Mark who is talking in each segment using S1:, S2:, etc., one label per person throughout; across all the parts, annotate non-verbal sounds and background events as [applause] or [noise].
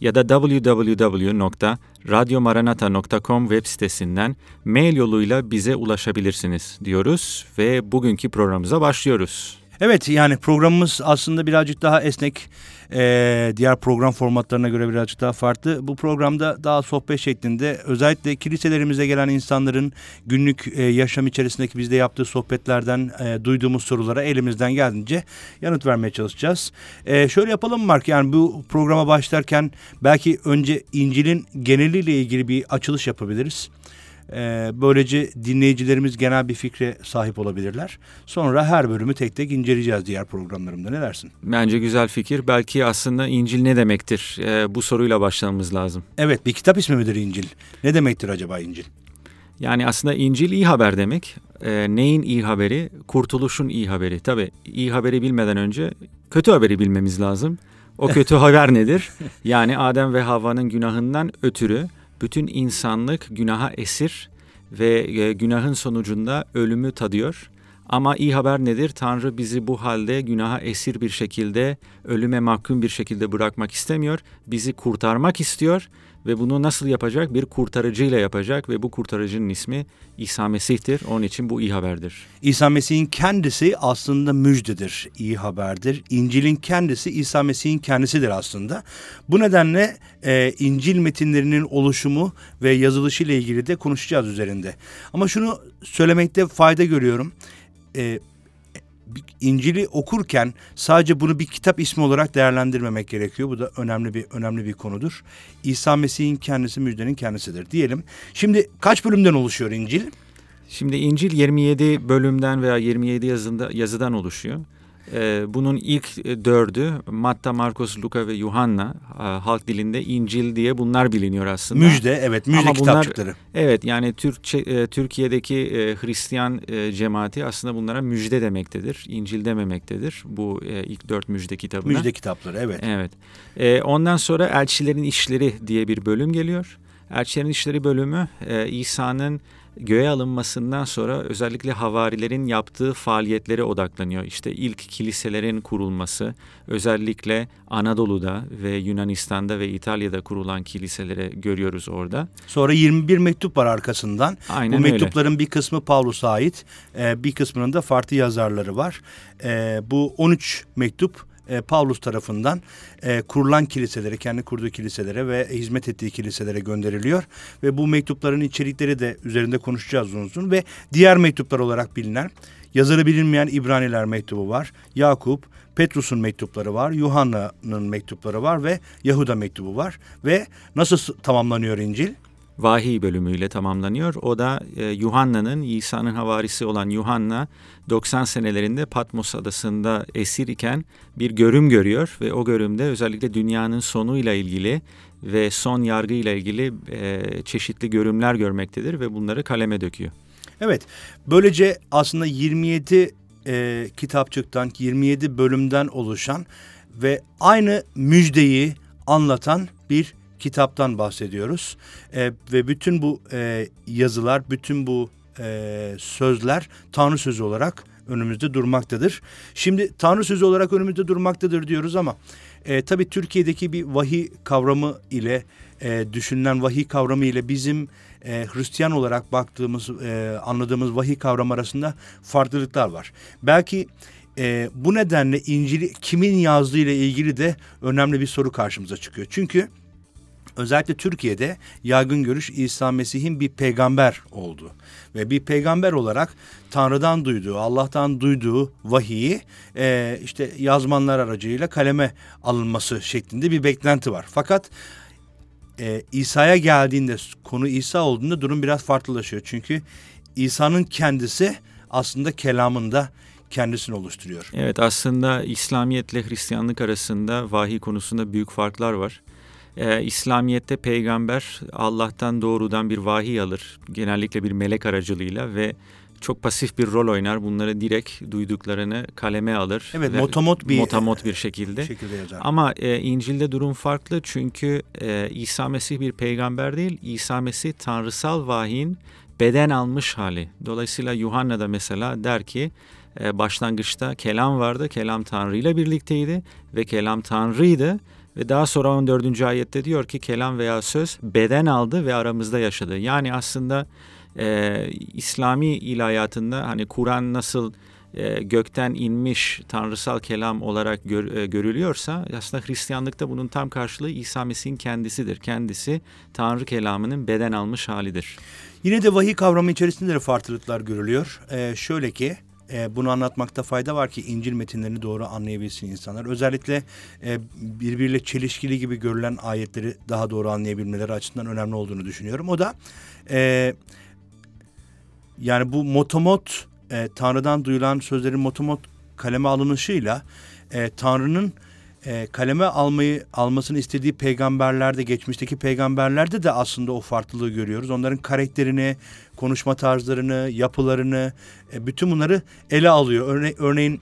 S1: ya da www.radyomaranata.com web sitesinden mail yoluyla bize ulaşabilirsiniz diyoruz ve bugünkü programımıza başlıyoruz.
S2: Evet yani programımız aslında birazcık daha esnek. Ee, diğer program formatlarına göre birazcık daha farklı. Bu programda daha sohbet şeklinde özellikle kiliselerimize gelen insanların günlük e, yaşam içerisindeki bizde yaptığı sohbetlerden e, duyduğumuz sorulara elimizden geldiğince yanıt vermeye çalışacağız. E, şöyle yapalım Mark yani bu programa başlarken belki önce İncil'in geneliyle ilgili bir açılış yapabiliriz. Ee, böylece dinleyicilerimiz genel bir fikre sahip olabilirler. Sonra her bölümü tek tek inceleyeceğiz diğer programlarımda. Ne dersin?
S1: Bence güzel fikir. Belki aslında İncil ne demektir? Ee, bu soruyla başlamamız lazım.
S2: Evet bir kitap ismi midir İncil? Ne demektir acaba İncil?
S1: Yani aslında İncil iyi haber demek. Ee, neyin iyi haberi? Kurtuluşun iyi haberi. Tabii iyi haberi bilmeden önce kötü haberi bilmemiz lazım. O [laughs] kötü haber nedir? Yani Adem ve Havva'nın günahından ötürü bütün insanlık günaha esir ve e, günahın sonucunda ölümü tadıyor. Ama iyi haber nedir? Tanrı bizi bu halde günaha esir bir şekilde, ölüme mahkum bir şekilde bırakmak istemiyor. Bizi kurtarmak istiyor ve bunu nasıl yapacak? Bir kurtarıcıyla yapacak ve bu kurtarıcının ismi İsa Mesih'tir. Onun için bu iyi haberdir.
S2: İsa Mesih'in kendisi aslında müjdedir, iyi haberdir. İncil'in kendisi İsa Mesih'in kendisidir aslında. Bu nedenle e, İncil metinlerinin oluşumu ve yazılışı ile ilgili de konuşacağız üzerinde. Ama şunu söylemekte fayda görüyorum. E, İncil'i okurken sadece bunu bir kitap ismi olarak değerlendirmemek gerekiyor. Bu da önemli bir önemli bir konudur. İsa Mesih'in kendisi müjdenin kendisidir diyelim. Şimdi kaç bölümden oluşuyor İncil?
S1: Şimdi İncil 27 bölümden veya 27 yazında, yazıdan oluşuyor. Ee, bunun ilk e, dördü Matta, Markus, Luka ve Yuhanna e, halk dilinde İncil diye bunlar biliniyor aslında.
S2: Müjde evet müjde
S1: Ama bunlar-
S2: kitapçıkları.
S1: Evet yani Türkçe, e, Türkiye'deki e, Hristiyan e, cemaati aslında bunlara müjde demektedir. İncil dememektedir bu e, ilk dört müjde kitabına.
S2: Müjde kitapları evet.
S1: Evet. E, ondan sonra Elçilerin İşleri diye bir bölüm geliyor. Elçilerin İşleri bölümü e, İsa'nın göğe alınmasından sonra özellikle havarilerin yaptığı faaliyetlere odaklanıyor. İşte ilk kiliselerin kurulması, özellikle Anadolu'da ve Yunanistan'da ve İtalya'da kurulan kiliselere görüyoruz orada.
S2: Sonra 21 mektup var arkasından.
S1: Aynen
S2: Bu
S1: öyle.
S2: mektupların bir kısmı Pavlus'a ait, e, bir kısmının da farklı yazarları var. E, bu 13 mektup e, Pavlus tarafından e, kurulan kiliselere, kendi kurduğu kiliselere ve hizmet ettiği kiliselere gönderiliyor. Ve bu mektupların içerikleri de üzerinde konuşacağız uzun uzun. Ve diğer mektuplar olarak bilinen, yazarı bilinmeyen İbraniler mektubu var. Yakup, Petrus'un mektupları var, Yuhanna'nın mektupları var ve Yahuda mektubu var. Ve nasıl tamamlanıyor İncil?
S1: Vahiy bölümüyle tamamlanıyor. O da e, Yuhanna'nın, İsa'nın havarisi olan Yuhanna 90 senelerinde Patmos adasında esir iken bir görüm görüyor ve o görümde özellikle dünyanın sonuyla ilgili ve son yargıyla ilgili e, çeşitli görümler görmektedir ve bunları kaleme döküyor.
S2: Evet, böylece aslında 27 e, kitapçıktan, 27 bölümden oluşan ve aynı müjdeyi anlatan bir kitaptan bahsediyoruz. E, ve bütün bu e, yazılar, bütün bu e, sözler Tanrı sözü olarak önümüzde durmaktadır. Şimdi Tanrı sözü olarak önümüzde durmaktadır diyoruz ama e, tabii Türkiye'deki bir vahiy kavramı ile e, düşünülen vahiy kavramı ile bizim e, Hristiyan olarak baktığımız, e, anladığımız vahiy kavramı arasında farklılıklar var. Belki e, bu nedenle İncil'i kimin yazdığı ile ilgili de önemli bir soru karşımıza çıkıyor. Çünkü özellikle Türkiye'de yaygın görüş İsa Mesih'in bir peygamber oldu. Ve bir peygamber olarak Tanrı'dan duyduğu, Allah'tan duyduğu vahiyi e, işte yazmanlar aracıyla kaleme alınması şeklinde bir beklenti var. Fakat e, İsa'ya geldiğinde konu İsa olduğunda durum biraz farklılaşıyor. Çünkü İsa'nın kendisi aslında kelamında kendisini oluşturuyor.
S1: Evet aslında İslamiyet ile Hristiyanlık arasında vahiy konusunda büyük farklar var. Ee, İslamiyet'te peygamber Allah'tan doğrudan bir vahiy alır. Genellikle bir melek aracılığıyla ve çok pasif bir rol oynar. Bunları direkt duyduklarını kaleme alır.
S2: Evet, motomot bir
S1: motomot bir şekilde.
S2: şekilde yazar.
S1: Ama e, İncil'de durum farklı çünkü e, İsa Mesih bir peygamber değil. İsa Mesih tanrısal vahiyin beden almış hali. Dolayısıyla Yuhanna da mesela der ki e, başlangıçta kelam vardı. Kelam Tanrı ile birlikteydi ve kelam Tanrı'ydı. Ve daha sonra 14. ayette diyor ki kelam veya söz beden aldı ve aramızda yaşadı. Yani aslında e, İslami ilahiyatında hani Kur'an nasıl e, gökten inmiş tanrısal kelam olarak gör, e, görülüyorsa aslında Hristiyanlıkta bunun tam karşılığı İsa Mesih'in kendisidir. Kendisi Tanrı kelamının beden almış halidir.
S2: Yine de vahiy kavramı içerisinde de farklılıklar görülüyor. Ee, şöyle ki e, bunu anlatmakta fayda var ki İncil metinlerini doğru anlayabilsin insanlar. Özellikle e, birbiriyle çelişkili gibi görülen ayetleri daha doğru anlayabilmeleri açısından önemli olduğunu düşünüyorum. O da e, yani bu motomot e, Tanrı'dan duyulan sözlerin motomot kaleme alınışıyla e, Tanrı'nın e, kaleme almayı almasını istediği peygamberlerde geçmişteki peygamberlerde de aslında o farklılığı görüyoruz. Onların karakterini, konuşma tarzlarını, yapılarını e, bütün bunları ele alıyor. Örne örneğin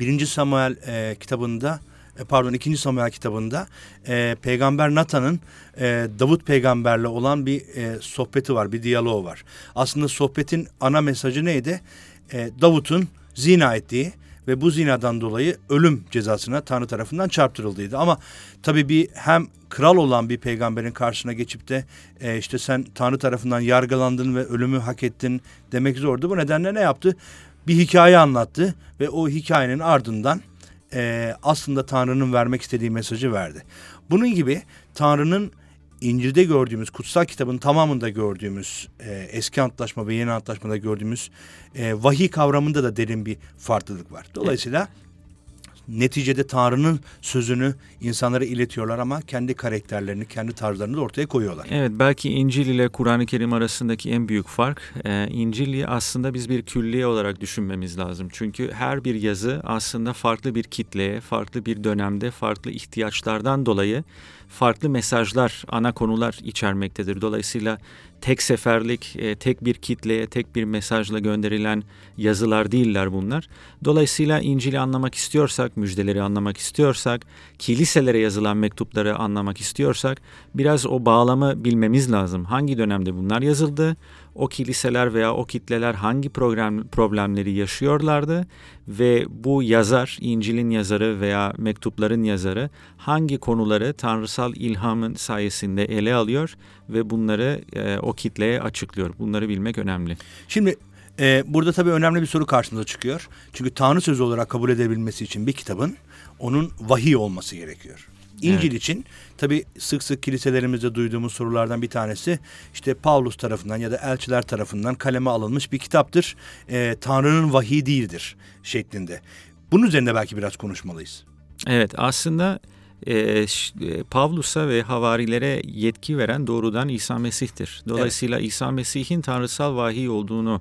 S2: 1. Samuel e, kitabında e, pardon 2. Samuel kitabında e, peygamber Natan'ın e, Davut peygamberle olan bir e, sohbeti var, bir diyaloğu var. Aslında sohbetin ana mesajı neydi? E, Davut'un zina ettiği ve bu zinadan dolayı ölüm cezasına Tanrı tarafından çarptırıldıydı. Ama tabii bir hem kral olan bir peygamberin karşısına geçip de e, işte sen Tanrı tarafından yargılandın ve ölümü hak ettin demek zordu. Bu nedenle ne yaptı? Bir hikaye anlattı ve o hikayenin ardından e, aslında Tanrı'nın vermek istediği mesajı verdi. Bunun gibi Tanrı'nın İncil'de gördüğümüz, kutsal kitabın tamamında gördüğümüz, e, eski antlaşma ve yeni antlaşmada gördüğümüz e, vahiy kavramında da derin bir farklılık var. Dolayısıyla neticede Tanrı'nın sözünü insanlara iletiyorlar ama kendi karakterlerini, kendi tarzlarını da ortaya koyuyorlar.
S1: Evet belki İncil ile Kur'an-ı Kerim arasındaki en büyük fark e, İncil'i aslında biz bir külliye olarak düşünmemiz lazım. Çünkü her bir yazı aslında farklı bir kitleye, farklı bir dönemde, farklı ihtiyaçlardan dolayı farklı mesajlar, ana konular içermektedir. Dolayısıyla tek seferlik, e, tek bir kitleye, tek bir mesajla gönderilen yazılar değiller bunlar. Dolayısıyla İncil'i anlamak istiyorsak, müjdeleri anlamak istiyorsak, kiliselere yazılan mektupları anlamak istiyorsak biraz o bağlamı bilmemiz lazım. Hangi dönemde bunlar yazıldı? O kiliseler veya o kitleler hangi program, problemleri yaşıyorlardı ve bu yazar, İncil'in yazarı veya mektupların yazarı hangi konuları tanrısal ilhamın sayesinde ele alıyor ve bunları e, o kitleye açıklıyor. Bunları bilmek önemli.
S2: Şimdi e, burada tabii önemli bir soru karşımıza çıkıyor. Çünkü Tanrı sözü olarak kabul edebilmesi için bir kitabın onun vahiy olması gerekiyor. İncil evet. için tabi sık sık kiliselerimizde duyduğumuz sorulardan bir tanesi işte Paulus tarafından ya da elçiler tarafından kaleme alınmış bir kitaptır. E, Tanrı'nın vahiy değildir şeklinde. Bunun üzerinde belki biraz konuşmalıyız.
S1: Evet aslında e, e Pavlus'a ve havarilere yetki veren doğrudan İsa Mesih'tir. Dolayısıyla evet. İsa Mesih'in tanrısal vahiy olduğunu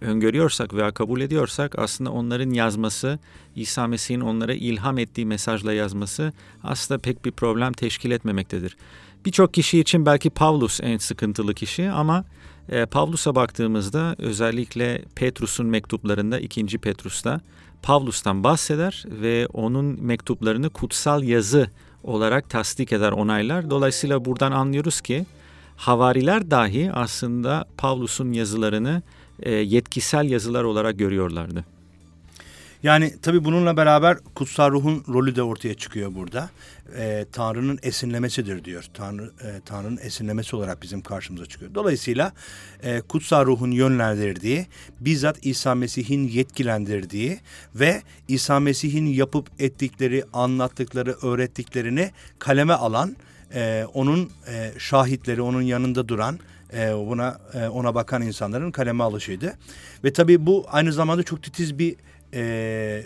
S1: öngörüyorsak veya kabul ediyorsak aslında onların yazması, İsa Mesih'in onlara ilham ettiği mesajla yazması aslında pek bir problem teşkil etmemektedir. Birçok kişi için belki Pavlus en sıkıntılı kişi ama e, Pavlus'a baktığımızda özellikle Petrus'un mektuplarında 2. Petrus'ta Pavlus'tan bahseder ve onun mektuplarını kutsal yazı olarak tasdik eder, onaylar. Dolayısıyla buradan anlıyoruz ki havariler dahi aslında Pavlus'un yazılarını e, yetkisel yazılar olarak görüyorlardı.
S2: Yani tabii bununla beraber kutsal ruhun rolü de ortaya çıkıyor burada. Ee, Tanrı'nın esinlemesidir diyor. Tanrı e, Tanrı'nın esinlemesi olarak bizim karşımıza çıkıyor. Dolayısıyla e, kutsal ruhun yönlendirdiği, bizzat İsa Mesih'in yetkilendirdiği ve İsa Mesih'in yapıp ettikleri, anlattıkları, öğrettiklerini kaleme alan, e, onun e, şahitleri, onun yanında duran e, buna e, ona bakan insanların kaleme alışıydı. Ve tabii bu aynı zamanda çok titiz bir e,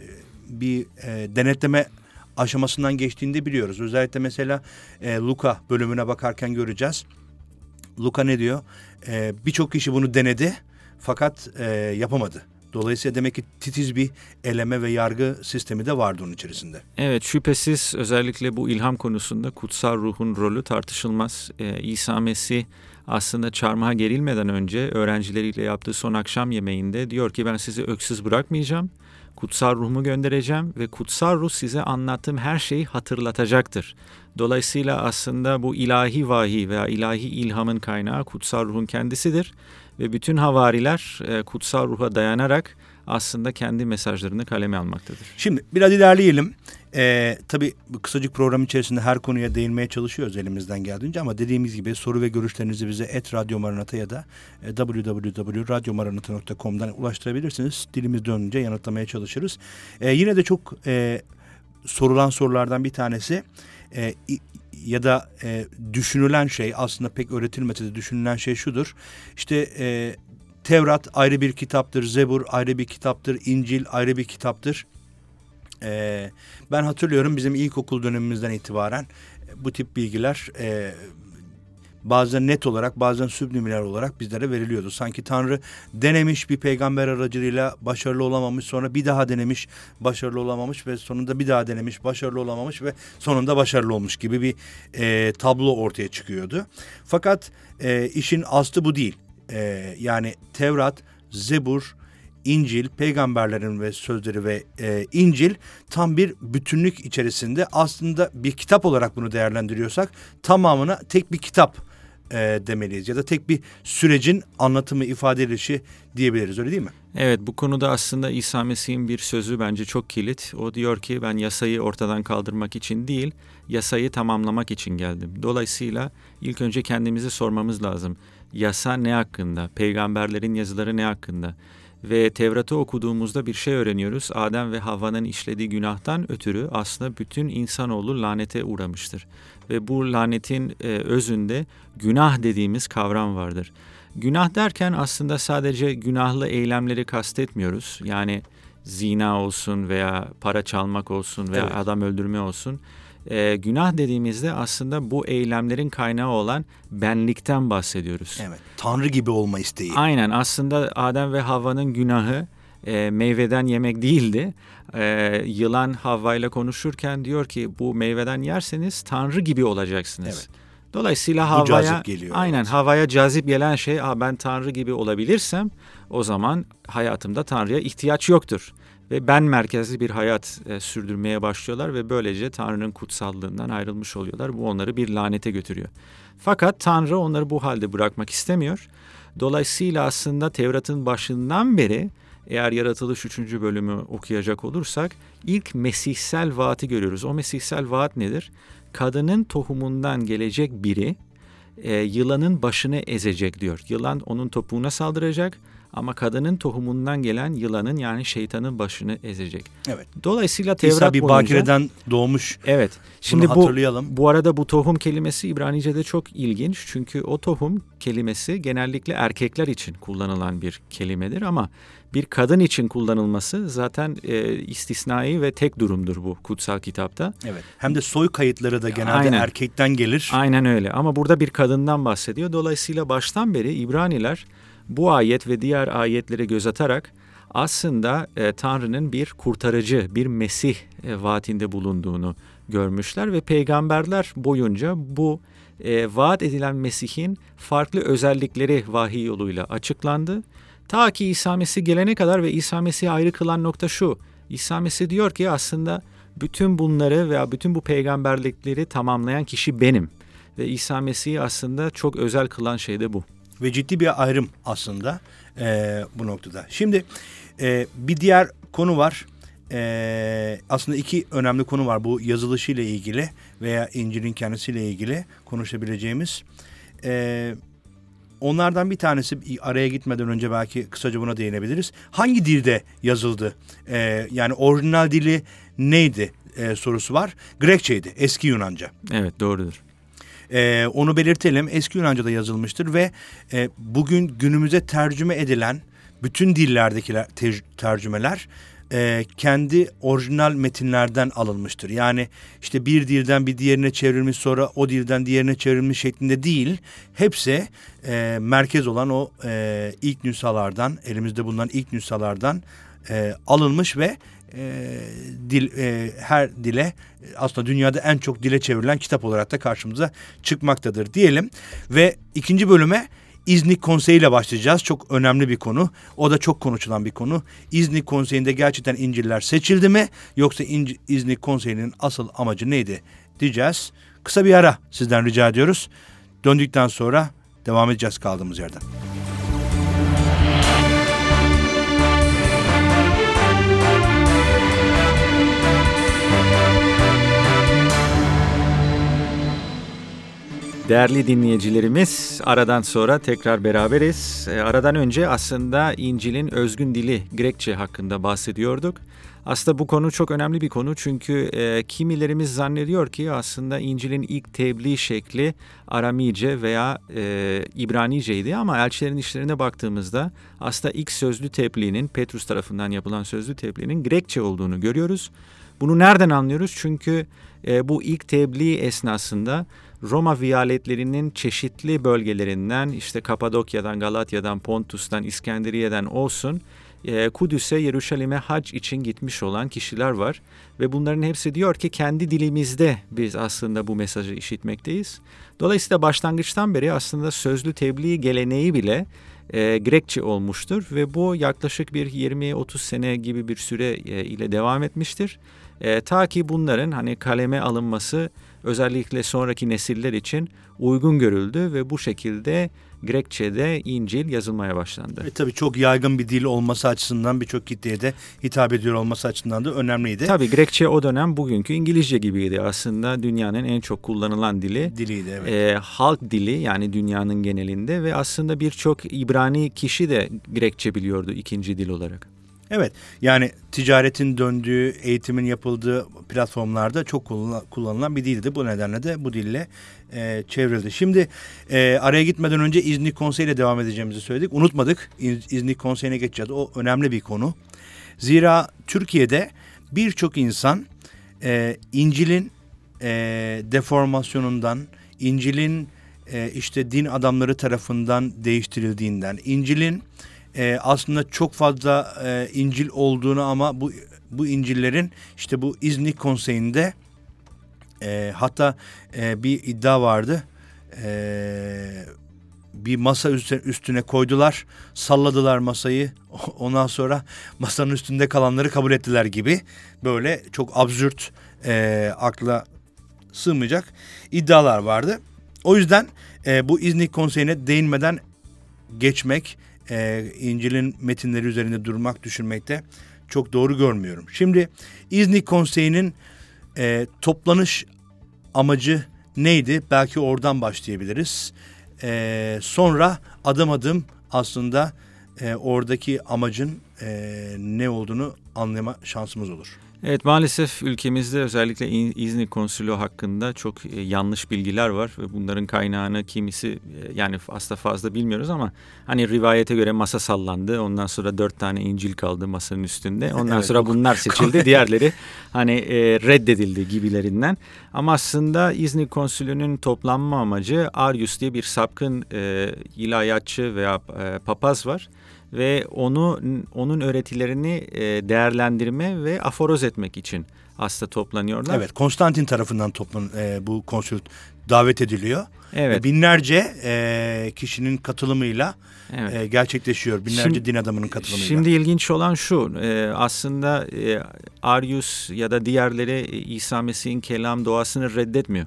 S2: bir e, denetleme aşamasından geçtiğini biliyoruz. Özellikle mesela e, Luka bölümüne bakarken göreceğiz. Luka ne diyor? E, Birçok kişi bunu denedi fakat e, yapamadı. Dolayısıyla demek ki titiz bir eleme ve yargı sistemi de vardı onun içerisinde.
S1: Evet şüphesiz özellikle bu ilham konusunda kutsal ruhun rolü tartışılmaz. Ee, İsa Mesih aslında çarmıha gerilmeden önce öğrencileriyle yaptığı son akşam yemeğinde diyor ki ben sizi öksüz bırakmayacağım. Kutsal ruhumu göndereceğim ve kutsal ruh size anlattığım her şeyi hatırlatacaktır. Dolayısıyla aslında bu ilahi vahiy veya ilahi ilhamın kaynağı kutsal ruhun kendisidir ve bütün havariler e, kutsal ruha dayanarak aslında kendi mesajlarını kaleme almaktadır.
S2: Şimdi biraz ilerleyelim. Ee, tabii kısacık program içerisinde her konuya değinmeye çalışıyoruz elimizden geldiğince ama dediğimiz gibi soru ve görüşlerinizi bize et Radyo Maranata ya da e, www.radyomaranata.com'dan ulaştırabilirsiniz. Dilimiz dönünce yanıtlamaya çalışırız. Ee, yine de çok e, sorulan sorulardan bir tanesi e, ya da e, düşünülen şey aslında pek öğretilmese de düşünülen şey şudur. İşte e, Tevrat ayrı bir kitaptır, Zebur ayrı bir kitaptır, İncil ayrı bir kitaptır. E, ben hatırlıyorum bizim ilkokul dönemimizden itibaren e, bu tip bilgiler e, bazen net olarak bazen sübliminal olarak bizlere veriliyordu. Sanki Tanrı denemiş bir peygamber aracılığıyla başarılı olamamış sonra bir daha denemiş başarılı olamamış ve sonunda bir daha denemiş başarılı olamamış ve sonunda başarılı olmuş gibi bir e, tablo ortaya çıkıyordu. Fakat e, işin aslı bu değil. E, yani Tevrat, Zebur, İncil, peygamberlerin ve sözleri ve e, İncil tam bir bütünlük içerisinde aslında bir kitap olarak bunu değerlendiriyorsak tamamına tek bir kitap e, demeliyiz ya da tek bir sürecin anlatımı ifade edilişi diyebiliriz öyle değil mi?
S1: Evet bu konuda aslında İsa Mesih'in bir sözü bence çok kilit. O diyor ki ben yasayı ortadan kaldırmak için değil yasayı tamamlamak için geldim. Dolayısıyla ilk önce kendimize sormamız lazım. Yasa ne hakkında? Peygamberlerin yazıları ne hakkında? Ve Tevrat'ı okuduğumuzda bir şey öğreniyoruz. Adem ve Havva'nın işlediği günahtan ötürü aslında bütün insanoğlu lanete uğramıştır. Ve bu lanetin e, özünde günah dediğimiz kavram vardır. Günah derken aslında sadece günahlı eylemleri kastetmiyoruz. Yani zina olsun veya para çalmak olsun veya evet. adam öldürme olsun. E, günah dediğimizde aslında bu eylemlerin kaynağı olan benlikten bahsediyoruz.
S2: Evet. Tanrı gibi olma isteği.
S1: Aynen. Aslında Adem ve Havva'nın günahı e, meyveden yemek değildi. E, yılan Havva ile konuşurken diyor ki bu meyveden yerseniz Tanrı gibi olacaksınız. Evet. Dolayısıyla Havva'ya aynen evet. Havva'ya cazip gelen şey, Aa, ben Tanrı gibi olabilirsem o zaman hayatımda Tanrı'ya ihtiyaç yoktur ve ben merkezli bir hayat e, sürdürmeye başlıyorlar ve böylece Tanrı'nın kutsallığından ayrılmış oluyorlar. Bu onları bir lanete götürüyor. Fakat Tanrı onları bu halde bırakmak istemiyor. Dolayısıyla aslında Tevrat'ın başından beri eğer yaratılış 3. bölümü okuyacak olursak ilk mesihsel vaati görüyoruz. O mesihsel vaat nedir? Kadının tohumundan gelecek biri e, yılanın başını ezecek diyor. Yılan onun topuğuna saldıracak ama kadının tohumundan gelen yılanın yani şeytanın başını ezecek.
S2: Evet.
S1: Dolayısıyla Tevrat
S2: İsa bir
S1: boyunca,
S2: bakireden doğmuş.
S1: Evet. Şimdi Bunu bu, hatırlayalım. Bu arada bu tohum kelimesi İbranice'de çok ilginç. Çünkü o tohum kelimesi genellikle erkekler için kullanılan bir kelimedir ama bir kadın için kullanılması zaten e, istisnai ve tek durumdur bu kutsal kitapta.
S2: Evet. Hem de soy kayıtları da genelde Aynen. erkekten gelir.
S1: Aynen öyle. Ama burada bir kadından bahsediyor. Dolayısıyla baştan beri İbraniler bu ayet ve diğer ayetlere göz atarak aslında e, Tanrı'nın bir kurtarıcı, bir Mesih e, vaatinde bulunduğunu görmüşler ve peygamberler boyunca bu e, vaat edilen Mesih'in farklı özellikleri vahiy yoluyla açıklandı. Ta ki İsa Mesih gelene kadar ve İsa Mesih'i ayrı kılan nokta şu. İsa Mesih diyor ki aslında bütün bunları veya bütün bu peygamberlikleri tamamlayan kişi benim. Ve İsa Mesih'i aslında çok özel kılan şey de bu
S2: ve ciddi bir ayrım aslında e, bu noktada. Şimdi e, bir diğer konu var. e, aslında iki önemli konu var. Bu yazılışıyla ilgili veya İncil'in kendisiyle ilgili konuşabileceğimiz. E, onlardan bir tanesi araya gitmeden önce belki kısaca buna değinebiliriz. Hangi dilde yazıldı? E, yani orijinal dili neydi e, sorusu var. Grekçeydi, eski Yunanca.
S1: Evet doğrudur.
S2: E, onu belirtelim. Eski Yunanca'da yazılmıştır ve e, bugün günümüze tercüme edilen bütün dillerdeki ter tercümeler e, kendi orijinal metinlerden alınmıştır. Yani işte bir dilden bir diğerine çevrilmiş sonra o dilden diğerine çevrilmiş şeklinde değil. Hepsi e, merkez olan o e, ilk nüshalardan, elimizde bulunan ilk nüshalardan e, alınmış ve e, dil e, her dile aslında dünyada en çok dile çevrilen kitap olarak da karşımıza çıkmaktadır diyelim. Ve ikinci bölüme İznik Konseyi ile başlayacağız. Çok önemli bir konu. O da çok konuşulan bir konu. İznik Konseyi'nde gerçekten İncil'ler seçildi mi? Yoksa İnc İznik Konseyi'nin asıl amacı neydi diyeceğiz. Kısa bir ara sizden rica ediyoruz. Döndükten sonra devam edeceğiz kaldığımız yerden.
S1: Değerli dinleyicilerimiz aradan sonra tekrar beraberiz. E, aradan önce aslında İncil'in özgün dili Grekçe hakkında bahsediyorduk. Aslında bu konu çok önemli bir konu çünkü e, kimilerimiz zannediyor ki aslında İncil'in ilk tebliğ şekli Aramice veya e, İbraniceydi ama elçilerin işlerine baktığımızda aslında ilk sözlü tebliğinin Petrus tarafından yapılan sözlü tebliğinin Grekçe olduğunu görüyoruz. Bunu nereden anlıyoruz? Çünkü e, bu ilk tebliğ esnasında Roma viyaletlerinin çeşitli bölgelerinden işte Kapadokya'dan, Galatya'dan, Pontus'tan, İskenderiye'den olsun e, Kudüs'e, Yeruşalim'e hac için gitmiş olan kişiler var. Ve bunların hepsi diyor ki kendi dilimizde biz aslında bu mesajı işitmekteyiz. Dolayısıyla başlangıçtan beri aslında sözlü tebliğ geleneği bile e, Grekçe olmuştur ve bu yaklaşık bir 20-30 sene gibi bir süre e, ile devam etmiştir. E, ta ki bunların hani kaleme alınması özellikle sonraki nesiller için uygun görüldü ve bu şekilde Grekçe'de İncil yazılmaya başlandı.
S2: E, tabii çok yaygın bir dil olması açısından birçok kitleye de hitap ediyor olması açısından da önemliydi.
S1: Tabii Grekçe o dönem bugünkü İngilizce gibiydi. Aslında dünyanın en çok kullanılan dili.
S2: Diliydi evet.
S1: E, halk dili yani dünyanın genelinde ve aslında birçok İbrani kişi de Grekçe biliyordu ikinci dil olarak.
S2: Evet yani ticaretin döndüğü, eğitimin yapıldığı platformlarda çok kullanılan bir dildi. Bu nedenle de bu dille e, çevrildi. Şimdi e, araya gitmeden önce İznik Konseyi ile devam edeceğimizi söyledik. Unutmadık İznik Konseyi'ne geçeceğiz. O önemli bir konu. Zira Türkiye'de birçok insan e, İncil'in e, deformasyonundan, İncil'in e, işte din adamları tarafından değiştirildiğinden, İncil'in e, aslında çok fazla e, İncil olduğunu ama bu bu İncil'lerin işte bu İznik Konseyi'nde e, hatta e, bir iddia vardı. E, bir masa üstüne, koydular, salladılar masayı. [laughs] Ondan sonra masanın üstünde kalanları kabul ettiler gibi böyle çok absürt e, akla sığmayacak iddialar vardı. O yüzden e, bu İznik Konseyi'ne değinmeden geçmek e, İncil'in metinleri üzerinde durmak, düşünmekte çok doğru görmüyorum. Şimdi İznik Konseyi'nin e, toplanış amacı neydi? Belki oradan başlayabiliriz. E, sonra adım adım aslında e, oradaki amacın e, ne olduğunu anlama şansımız olur.
S1: Evet maalesef ülkemizde özellikle İznik Konsülü hakkında çok e, yanlış bilgiler var ve bunların kaynağını kimisi e, yani aslında fazla bilmiyoruz ama hani rivayete göre masa sallandı ondan sonra dört tane İncil kaldı masanın üstünde [laughs] ondan evet, sonra bunlar seçildi [laughs] diğerleri hani e, reddedildi gibilerinden. Ama aslında İznik Konsülü'nün toplanma amacı Arius diye bir sapkın ilahiyatçı veya papaz var ve onu onun öğretilerini e, değerlendirme ve aforoz etmek için aslında toplanıyorlar.
S2: Evet, Konstantin tarafından toplan e, bu konsül davet ediliyor. Evet. Binlerce e, kişinin katılımıyla evet. e, gerçekleşiyor. Binlerce şimdi, din adamının katılımıyla.
S1: Şimdi ilginç olan şu, e, aslında e, Arius ya da diğerleri İsa Mesih'in kelam doğasını reddetmiyor.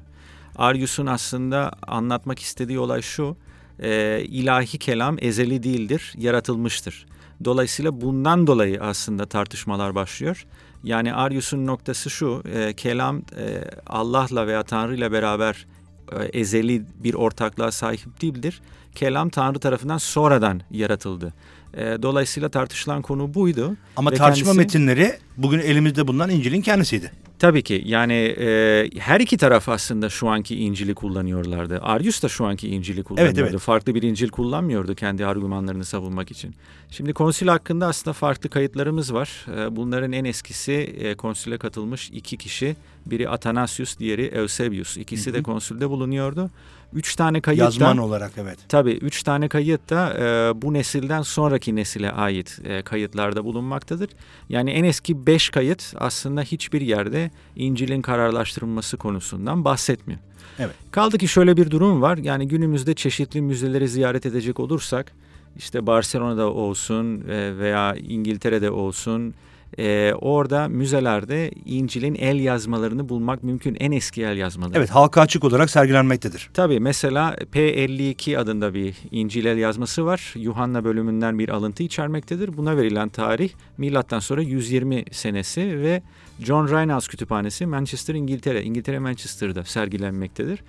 S1: Arius'un aslında anlatmak istediği olay şu, e, ilahi kelam ezeli değildir, yaratılmıştır. Dolayısıyla bundan dolayı aslında tartışmalar başlıyor. Yani Arius'un noktası şu, e, kelam e, Allah'la veya Tanrı ile beraber e, ezeli bir ortaklığa sahip değildir. Kelam Tanrı tarafından sonradan yaratıldı. E, dolayısıyla tartışılan konu buydu.
S2: Ama
S1: Ve
S2: tartışma
S1: kendisi-
S2: metinleri bugün elimizde bulunan İncil'in kendisiydi.
S1: Tabii ki yani e, her iki taraf aslında şu anki İncil'i kullanıyorlardı. Arius da şu anki İncil'i kullanıyordu.
S2: evet.
S1: Farklı bir İncil kullanmıyordu kendi argümanlarını savunmak için. Şimdi konsül hakkında aslında farklı kayıtlarımız var. E, bunların en eskisi e, konsüle katılmış iki kişi. Biri Athanasius, diğeri Eusebius. İkisi de konsülde bulunuyordu. Üç tane kayıt da...
S2: Yazman olarak evet.
S1: Tabii üç tane kayıt da e, bu nesilden sonraki nesile ait e, kayıtlarda bulunmaktadır. Yani en eski beş kayıt aslında hiçbir yerde İncil'in kararlaştırılması konusundan bahsetmiyor.
S2: Evet.
S1: Kaldı ki şöyle bir durum var. Yani günümüzde çeşitli müzeleri ziyaret edecek olursak işte Barcelona'da olsun e, veya İngiltere'de olsun e, orada müzelerde İncil'in el yazmalarını bulmak mümkün. En eski el yazmaları.
S2: Evet halka açık olarak sergilenmektedir.
S1: Tabii mesela P52 adında bir İncil el yazması var. Yuhanna bölümünden bir alıntı içermektedir. Buna verilen tarih milattan sonra 120 senesi ve John Reynolds Kütüphanesi Manchester, İngiltere, İngiltere Manchester'da sergilenmektedir.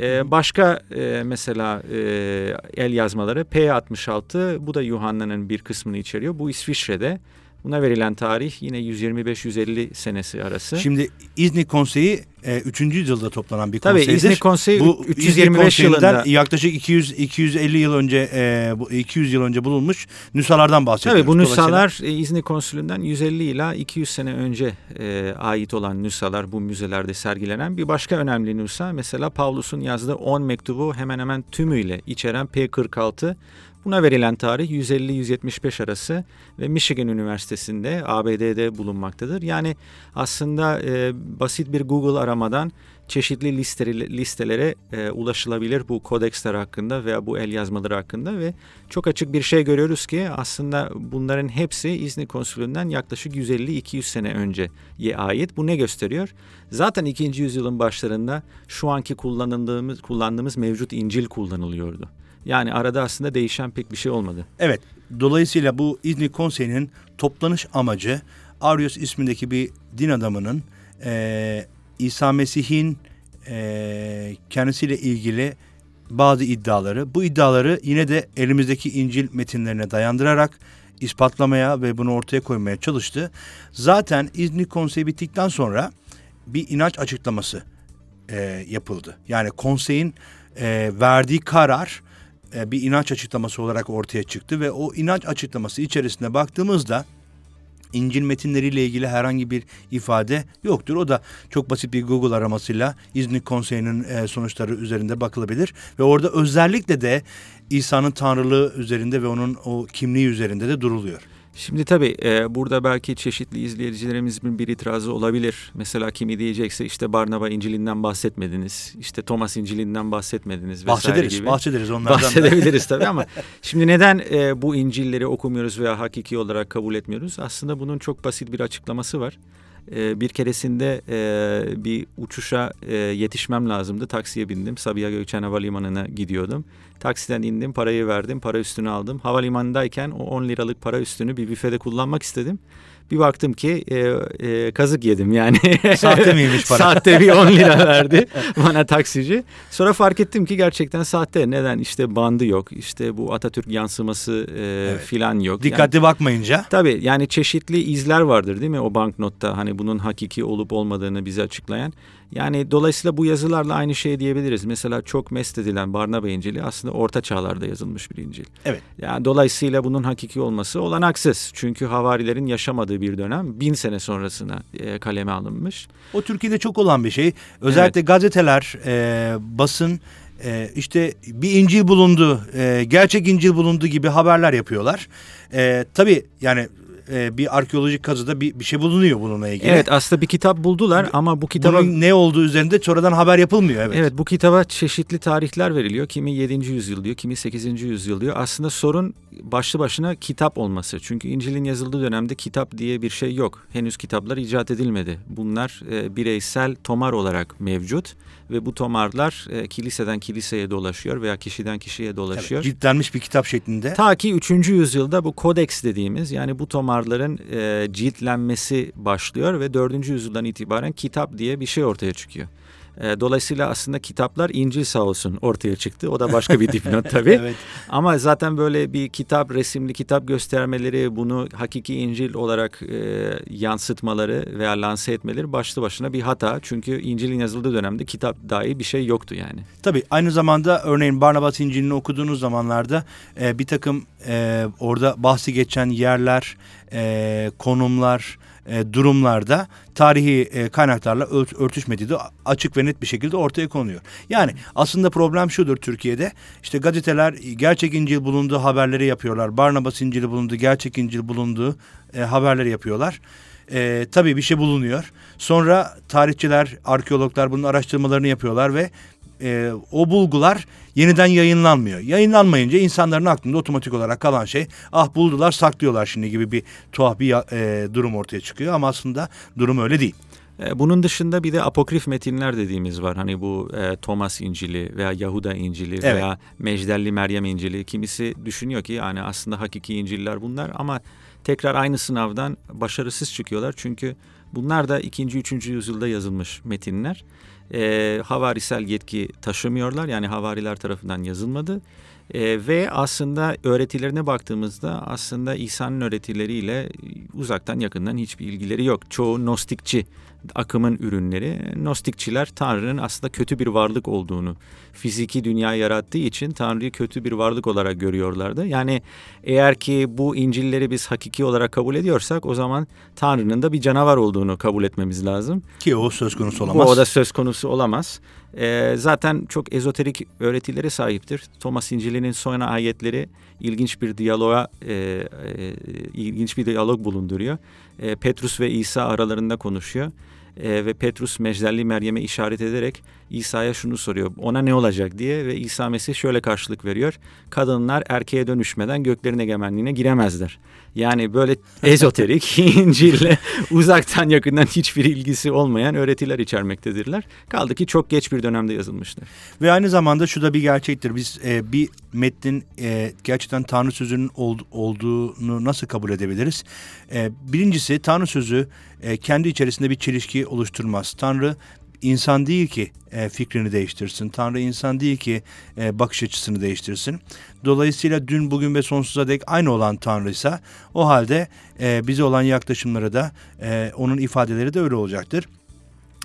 S1: Ee, başka e, mesela e, el yazmaları P66 bu da Yuhanna'nın bir kısmını içeriyor. Bu İsviçre'de. Buna verilen tarih yine 125-150 senesi arası.
S2: Şimdi İznik Konseyi e, 3. yüzyılda toplanan bir
S1: Tabii
S2: konseydir.
S1: İznik Konseyi
S2: Bu
S1: 325
S2: İznik
S1: yılında
S2: yaklaşık 200 250 yıl önce e, bu 200 yıl önce bulunmuş nüshalardan bahsediyoruz.
S1: Tabii bu nüshalar e, İznik Konsülü'nden 150 ila 200 sene önce e, ait olan nüshalar bu müzelerde sergilenen. Bir başka önemli nüsha mesela Pavlus'un yazdığı 10 mektubu hemen hemen tümüyle içeren P46. Buna verilen tarih 150-175 arası ve Michigan Üniversitesi'nde ABD'de bulunmaktadır. Yani aslında e, basit bir Google aramadan çeşitli listeleri, listelere e, ulaşılabilir bu kodeksler hakkında veya bu el yazmaları hakkında ve çok açık bir şey görüyoruz ki aslında bunların hepsi İznik Konsülü'nden yaklaşık 150-200 sene önceye ait. Bu ne gösteriyor? Zaten 2. yüzyılın başlarında şu anki kullanıldığımız kullandığımız mevcut İncil kullanılıyordu. Yani arada aslında değişen pek bir şey olmadı.
S2: Evet. Dolayısıyla bu İznik Konseyi'nin toplanış amacı Arius ismindeki bir din adamının e, İsa Mesih'in e, kendisiyle ilgili bazı iddiaları, bu iddiaları yine de elimizdeki İncil metinlerine dayandırarak ispatlamaya ve bunu ortaya koymaya çalıştı. Zaten İznik Konseyi bittikten sonra bir inanç açıklaması e, yapıldı. Yani konseyin e, verdiği karar bir inanç açıklaması olarak ortaya çıktı ve o inanç açıklaması içerisinde baktığımızda İncil metinleriyle ilgili herhangi bir ifade yoktur. O da çok basit bir Google aramasıyla İznik Konseyi'nin e, sonuçları üzerinde bakılabilir. Ve orada özellikle de İsa'nın tanrılığı üzerinde ve onun o kimliği üzerinde de duruluyor.
S1: Şimdi tabii e, burada belki çeşitli izleyicilerimizin bir itirazı olabilir. Mesela kimi diyecekse işte Barnaba İncil'inden bahsetmediniz. işte Thomas İncil'inden bahsetmediniz vesaire
S2: Bahsederiz,
S1: gibi.
S2: bahsederiz onlardan da.
S1: Bahsedebiliriz tabii ama [laughs] şimdi neden e, bu İncil'leri okumuyoruz veya hakiki olarak kabul etmiyoruz? Aslında bunun çok basit bir açıklaması var. E, bir keresinde e, bir uçuşa e, yetişmem lazımdı. Taksiye bindim. Sabiha Gökçen Havalimanı'na gidiyordum. Taksiden indim, parayı verdim, para üstünü aldım. Havalimanındayken o 10 liralık para üstünü bir büfede kullanmak istedim. Bir baktım ki e, e, kazık yedim yani. [laughs]
S2: Sahte miymiş para?
S1: Sahte bir 10 lira [laughs] verdi bana taksici. Sonra fark ettim ki gerçekten sahte. Neden? İşte bandı yok. İşte bu Atatürk yansıması e, filan yok. Yani-
S2: Dikkatli bakmayınca
S1: Tabii yani çeşitli izler vardır değil mi o banknotta hani bunun hakiki olup olmadığını bize açıklayan. Yani dolayısıyla bu yazılarla aynı şey diyebiliriz. Mesela çok mest edilen Barnaba İncil'i aslında orta çağlarda yazılmış bir İncil.
S2: Evet.
S1: Yani dolayısıyla bunun hakiki olması olanaksız. Çünkü havarilerin yaşamadığı bir dönem bin sene sonrasına e, kaleme alınmış.
S2: O Türkiye'de çok olan bir şey. Özellikle gazeteler, e, basın e, işte bir İncil bulundu, e, gerçek İncil bulundu gibi haberler yapıyorlar. E, tabii yani e, bir arkeolojik kazıda bir, bir şey bulunuyor bununla ilgili.
S1: Evet aslında bir kitap buldular ama bu kitaba...
S2: Bunun ne olduğu üzerinde sonradan haber yapılmıyor. Evet.
S1: Evet bu kitaba çeşitli tarihler veriliyor. Kimi 7. yüzyıl diyor, kimi 8. yüzyıl diyor. Aslında sorun başlı başına kitap olması. Çünkü İncil'in yazıldığı dönemde kitap diye bir şey yok. Henüz kitaplar icat edilmedi. Bunlar e, bireysel tomar olarak mevcut ve bu tomarlar e, kiliseden kiliseye dolaşıyor veya kişiden kişiye dolaşıyor.
S2: Evet, ciltlenmiş bir kitap şeklinde.
S1: Ta ki 3. yüzyılda bu kodeks dediğimiz yani bu tomar damarların e, ciltlenmesi başlıyor ve 4. yüzyıldan itibaren kitap diye bir şey ortaya çıkıyor. E, dolayısıyla aslında kitaplar İncil sağ olsun ortaya çıktı. O da başka bir dipnot [laughs] tabii. evet. Ama zaten böyle bir kitap, resimli kitap göstermeleri, bunu hakiki İncil olarak e, yansıtmaları veya lanse etmeleri başlı başına bir hata. Çünkü İncil'in yazıldığı dönemde kitap dahi bir şey yoktu yani.
S2: Tabii aynı zamanda örneğin Barnabas İncil'ini okuduğunuz zamanlarda e, bir takım e, orada bahsi geçen yerler, e, konumlar, e, durumlarda tarihi e, kaynaklarla ört, örtüşmediği de açık ve net bir şekilde ortaya konuyor. Yani aslında problem şudur Türkiye'de işte gazeteler gerçek İncil bulunduğu haberleri yapıyorlar. Barnabas İncil'i bulundu, gerçek İncil bulunduğu e, haberleri yapıyorlar. E, tabii bir şey bulunuyor. Sonra tarihçiler, arkeologlar bunun araştırmalarını yapıyorlar ve e, o bulgular yeniden yayınlanmıyor. Yayınlanmayınca insanların aklında otomatik olarak kalan şey ah buldular saklıyorlar şimdi gibi bir tuhaf bir e, durum ortaya çıkıyor ama aslında durum öyle değil.
S1: E, bunun dışında bir de apokrif metinler dediğimiz var. Hani bu e, Thomas İncil'i veya Yahuda İncil'i evet. veya Mecdelli Meryem İncil'i. Kimisi düşünüyor ki yani aslında hakiki İncil'ler bunlar ama tekrar aynı sınavdan başarısız çıkıyorlar. Çünkü bunlar da 2. 3. yüzyılda yazılmış metinler e, havarisel yetki taşımıyorlar. Yani havariler tarafından yazılmadı. E, ve aslında öğretilerine baktığımızda aslında İsa'nın öğretileriyle uzaktan yakından hiçbir ilgileri yok. Çoğu Gnostikçi akımın ürünleri. Nostikçiler Tanrı'nın aslında kötü bir varlık olduğunu, fiziki dünya yarattığı için Tanrı'yı kötü bir varlık olarak görüyorlardı. Yani eğer ki bu İncil'leri biz hakiki olarak kabul ediyorsak o zaman Tanrı'nın da bir canavar olduğunu kabul etmemiz lazım.
S2: Ki o söz konusu olamaz.
S1: Bu o da söz konusu olamaz. Ee, zaten çok ezoterik öğretilere sahiptir. Thomas İncil'inin son ayetleri ilginç bir diyaloğa e, e, ilginç bir diyalog bulunduruyor. E, Petrus ve İsa aralarında konuşuyor e, ve Petrus Mecdelli Meryem'e işaret ederek İsa'ya şunu soruyor. Ona ne olacak diye ve İsa Mesih şöyle karşılık veriyor. Kadınlar erkeğe dönüşmeden göklerin egemenliğine giremezler. Yani böyle [laughs] ezoterik, İncil'le uzaktan yakından hiçbir ilgisi olmayan öğretiler içermektedirler. Kaldı ki çok geç bir dönemde yazılmıştır.
S2: Ve aynı zamanda şu da bir gerçektir. Biz e, bir metnin e, gerçekten Tanrı sözünün ol, olduğunu nasıl kabul edebiliriz? E, birincisi Tanrı sözü e, kendi içerisinde bir çelişki oluşturmaz. Tanrı insan değil ki e, fikrini değiştirsin. Tanrı insan değil ki e, bakış açısını değiştirsin. Dolayısıyla dün, bugün ve sonsuza dek aynı olan Tanrıysa o halde e, bize olan yaklaşımları da e, onun ifadeleri de öyle olacaktır.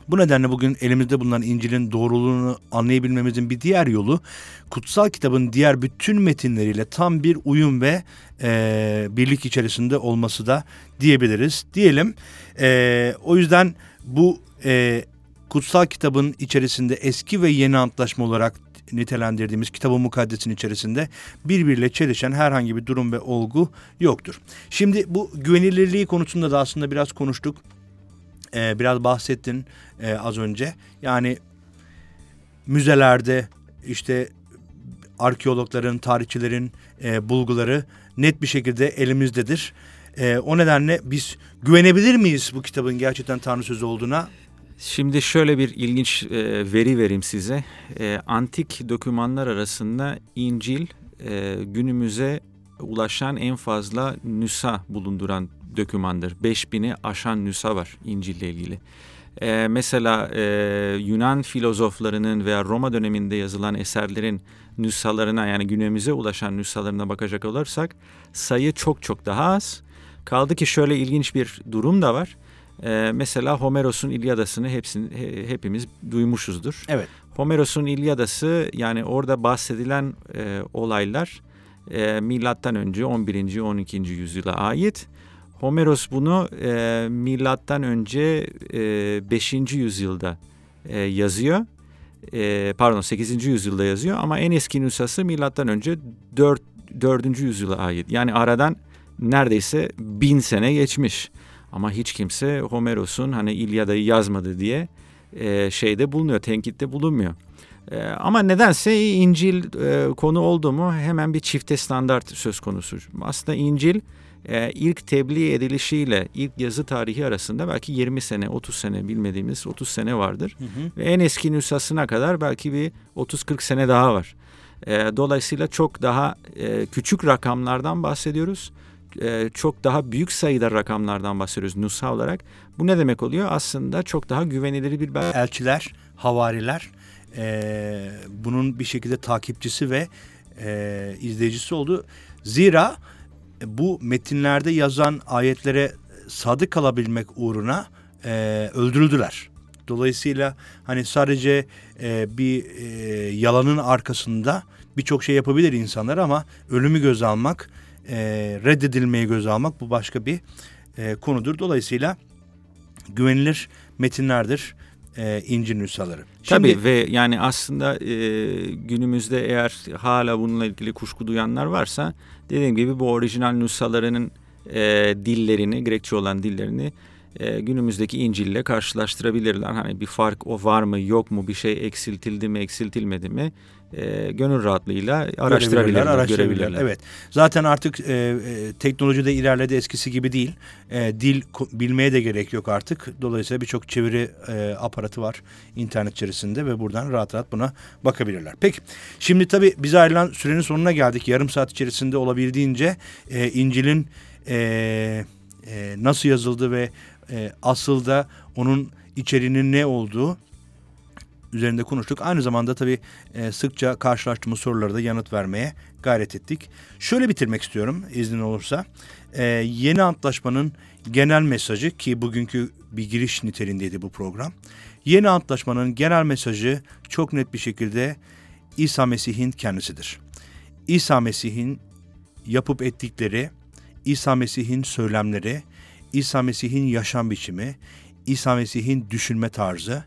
S2: Bu nedenle bugün elimizde bulunan İncil'in doğruluğunu anlayabilmemizin bir diğer yolu kutsal kitabın diğer bütün metinleriyle tam bir uyum ve e, birlik içerisinde olması da diyebiliriz. Diyelim e, o yüzden bu e, kutsal kitabın içerisinde eski ve yeni antlaşma olarak nitelendirdiğimiz kitabı mukaddesin içerisinde birbiriyle çelişen herhangi bir durum ve olgu yoktur. Şimdi bu güvenilirliği konusunda da aslında biraz konuştuk. Ee, biraz bahsettin e, az önce. Yani müzelerde işte arkeologların, tarihçilerin e, bulguları net bir şekilde elimizdedir. E, o nedenle biz güvenebilir miyiz bu kitabın gerçekten Tanrı sözü olduğuna?
S1: Şimdi şöyle bir ilginç e, veri vereyim size. E, antik dokümanlar arasında İncil e, günümüze ulaşan en fazla nüsa bulunduran dokümandır. 5000'i aşan nüsa var İncil ile ilgili. E, mesela e, Yunan filozoflarının veya Roma döneminde yazılan eserlerin nüshalarına yani günümüze ulaşan nüshalarına bakacak olursak sayı çok çok daha az. Kaldı ki şöyle ilginç bir durum da var. Ee, mesela Homeros'un İlyadası'nı hepsini, he, hepimiz duymuşuzdur.
S2: Evet.
S1: Homeros'un İlyadası yani orada bahsedilen e, olaylar e, milattan önce 11. 12. yüzyıla ait. Homeros bunu e, milattan önce e, 5. yüzyılda e, yazıyor. E, pardon 8. yüzyılda yazıyor ama en eski nüshası milattan önce 4. 4. yüzyıla ait. Yani aradan neredeyse bin sene geçmiş. Ama hiç kimse Homeros'un hani İlyada'yı yazmadı diye e, şeyde bulunuyor, tenkitte bulunmuyor. E, ama nedense İncil e, konu oldu mu hemen bir çifte standart söz konusu. Aslında İncil e, ilk tebliğ edilişiyle ilk yazı tarihi arasında belki 20 sene, 30 sene bilmediğimiz 30 sene vardır. Hı hı. Ve en eski nüshasına kadar belki bir 30-40 sene daha var. E, dolayısıyla çok daha e, küçük rakamlardan bahsediyoruz e, çok daha büyük sayıda rakamlardan bahsediyoruz nüsha olarak. Bu ne demek oluyor? Aslında çok daha güvenilir bir belge.
S2: Elçiler, havariler e, bunun bir şekilde takipçisi ve e, izleyicisi oldu. Zira bu metinlerde yazan ayetlere sadık kalabilmek uğruna e, öldürüldüler. Dolayısıyla hani sadece e, bir e, yalanın arkasında birçok şey yapabilir insanlar ama ölümü göze almak, e, reddedilmeyi göze almak bu başka bir e, konudur. Dolayısıyla güvenilir metinlerdir e, İncil nüshaları.
S1: Şimdi, Tabii ve yani aslında e, günümüzde eğer hala bununla ilgili kuşku duyanlar varsa dediğim gibi bu orijinal nüshalarının e, dillerini, Grekçe olan dillerini e, günümüzdeki İncil ile karşılaştırabilirler. Hani bir fark o var mı yok mu bir şey eksiltildi mi eksiltilmedi mi e, gönül rahatlığıyla araştırabilirler,
S2: araştırabilirler, görebilirler. Evet. Zaten artık e, e, teknolojide ilerledi eskisi gibi değil. E, dil bilmeye de gerek yok artık. Dolayısıyla birçok çeviri e, aparatı var internet içerisinde ve buradan rahat rahat buna bakabilirler. Peki şimdi tabii bize ayrılan sürenin sonuna geldik. Yarım saat içerisinde olabildiğince e, İncil'in e, e, nasıl yazıldı ve e, asıl da onun içeriğinin ne olduğu üzerinde konuştuk. Aynı zamanda tabii e, sıkça karşılaştığımız sorulara da yanıt vermeye gayret ettik. Şöyle bitirmek istiyorum iznin olursa. E, yeni antlaşmanın genel mesajı ki bugünkü bir giriş niteliğindeydi bu program. Yeni antlaşmanın genel mesajı çok net bir şekilde İsa Mesih'in kendisidir. İsa Mesih'in yapıp ettikleri, İsa Mesih'in söylemleri, İsa Mesih'in yaşam biçimi, İsa Mesih'in düşünme tarzı,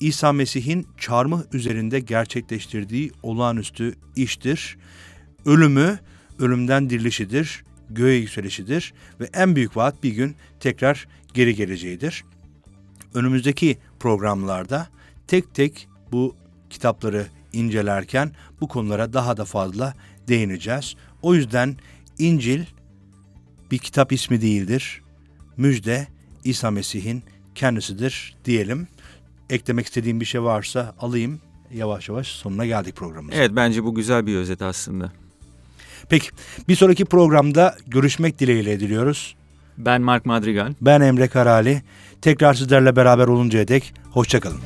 S2: İsa Mesih'in çarmıh üzerinde gerçekleştirdiği olağanüstü iştir. Ölümü, ölümden dirilişidir, göğe yükselişidir ve en büyük vaat bir gün tekrar geri geleceğidir. Önümüzdeki programlarda tek tek bu kitapları incelerken bu konulara daha da fazla değineceğiz. O yüzden İncil bir kitap ismi değildir. Müjde İsa Mesih'in kendisidir diyelim eklemek istediğim bir şey varsa alayım. Yavaş yavaş sonuna geldik programımızın.
S1: Evet bence bu güzel bir özet aslında.
S2: Peki bir sonraki programda görüşmek dileğiyle diliyoruz.
S1: Ben Mark Madrigal.
S2: Ben Emre Karali. Tekrar sizlerle beraber oluncaya dek hoşçakalın.